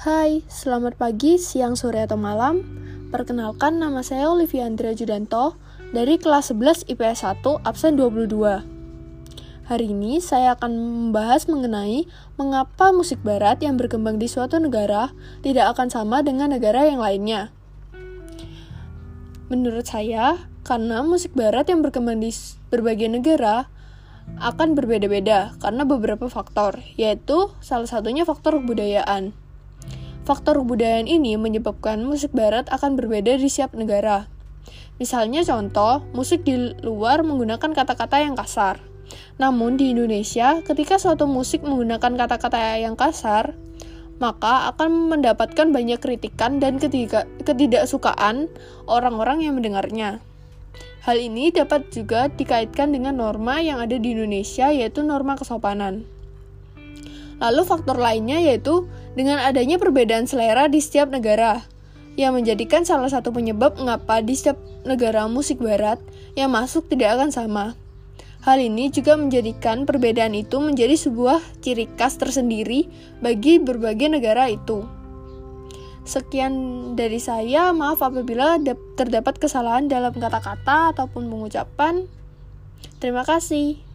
Hai, selamat pagi, siang, sore, atau malam. Perkenalkan, nama saya Olivia Andrea Judanto dari kelas 11 IPS 1, absen 22. Hari ini saya akan membahas mengenai mengapa musik barat yang berkembang di suatu negara tidak akan sama dengan negara yang lainnya. Menurut saya, karena musik barat yang berkembang di berbagai negara akan berbeda-beda karena beberapa faktor, yaitu salah satunya faktor kebudayaan. Faktor kebudayaan ini menyebabkan musik barat akan berbeda di setiap negara. Misalnya contoh, musik di luar menggunakan kata-kata yang kasar. Namun di Indonesia, ketika suatu musik menggunakan kata-kata yang kasar, maka akan mendapatkan banyak kritikan dan ketiga, ketidaksukaan orang-orang yang mendengarnya. Hal ini dapat juga dikaitkan dengan norma yang ada di Indonesia, yaitu norma kesopanan. Lalu faktor lainnya yaitu dengan adanya perbedaan selera di setiap negara, yang menjadikan salah satu penyebab mengapa di setiap negara musik barat yang masuk tidak akan sama. Hal ini juga menjadikan perbedaan itu menjadi sebuah ciri khas tersendiri bagi berbagai negara itu. Sekian dari saya, maaf apabila terdapat kesalahan dalam kata-kata ataupun pengucapan. Terima kasih.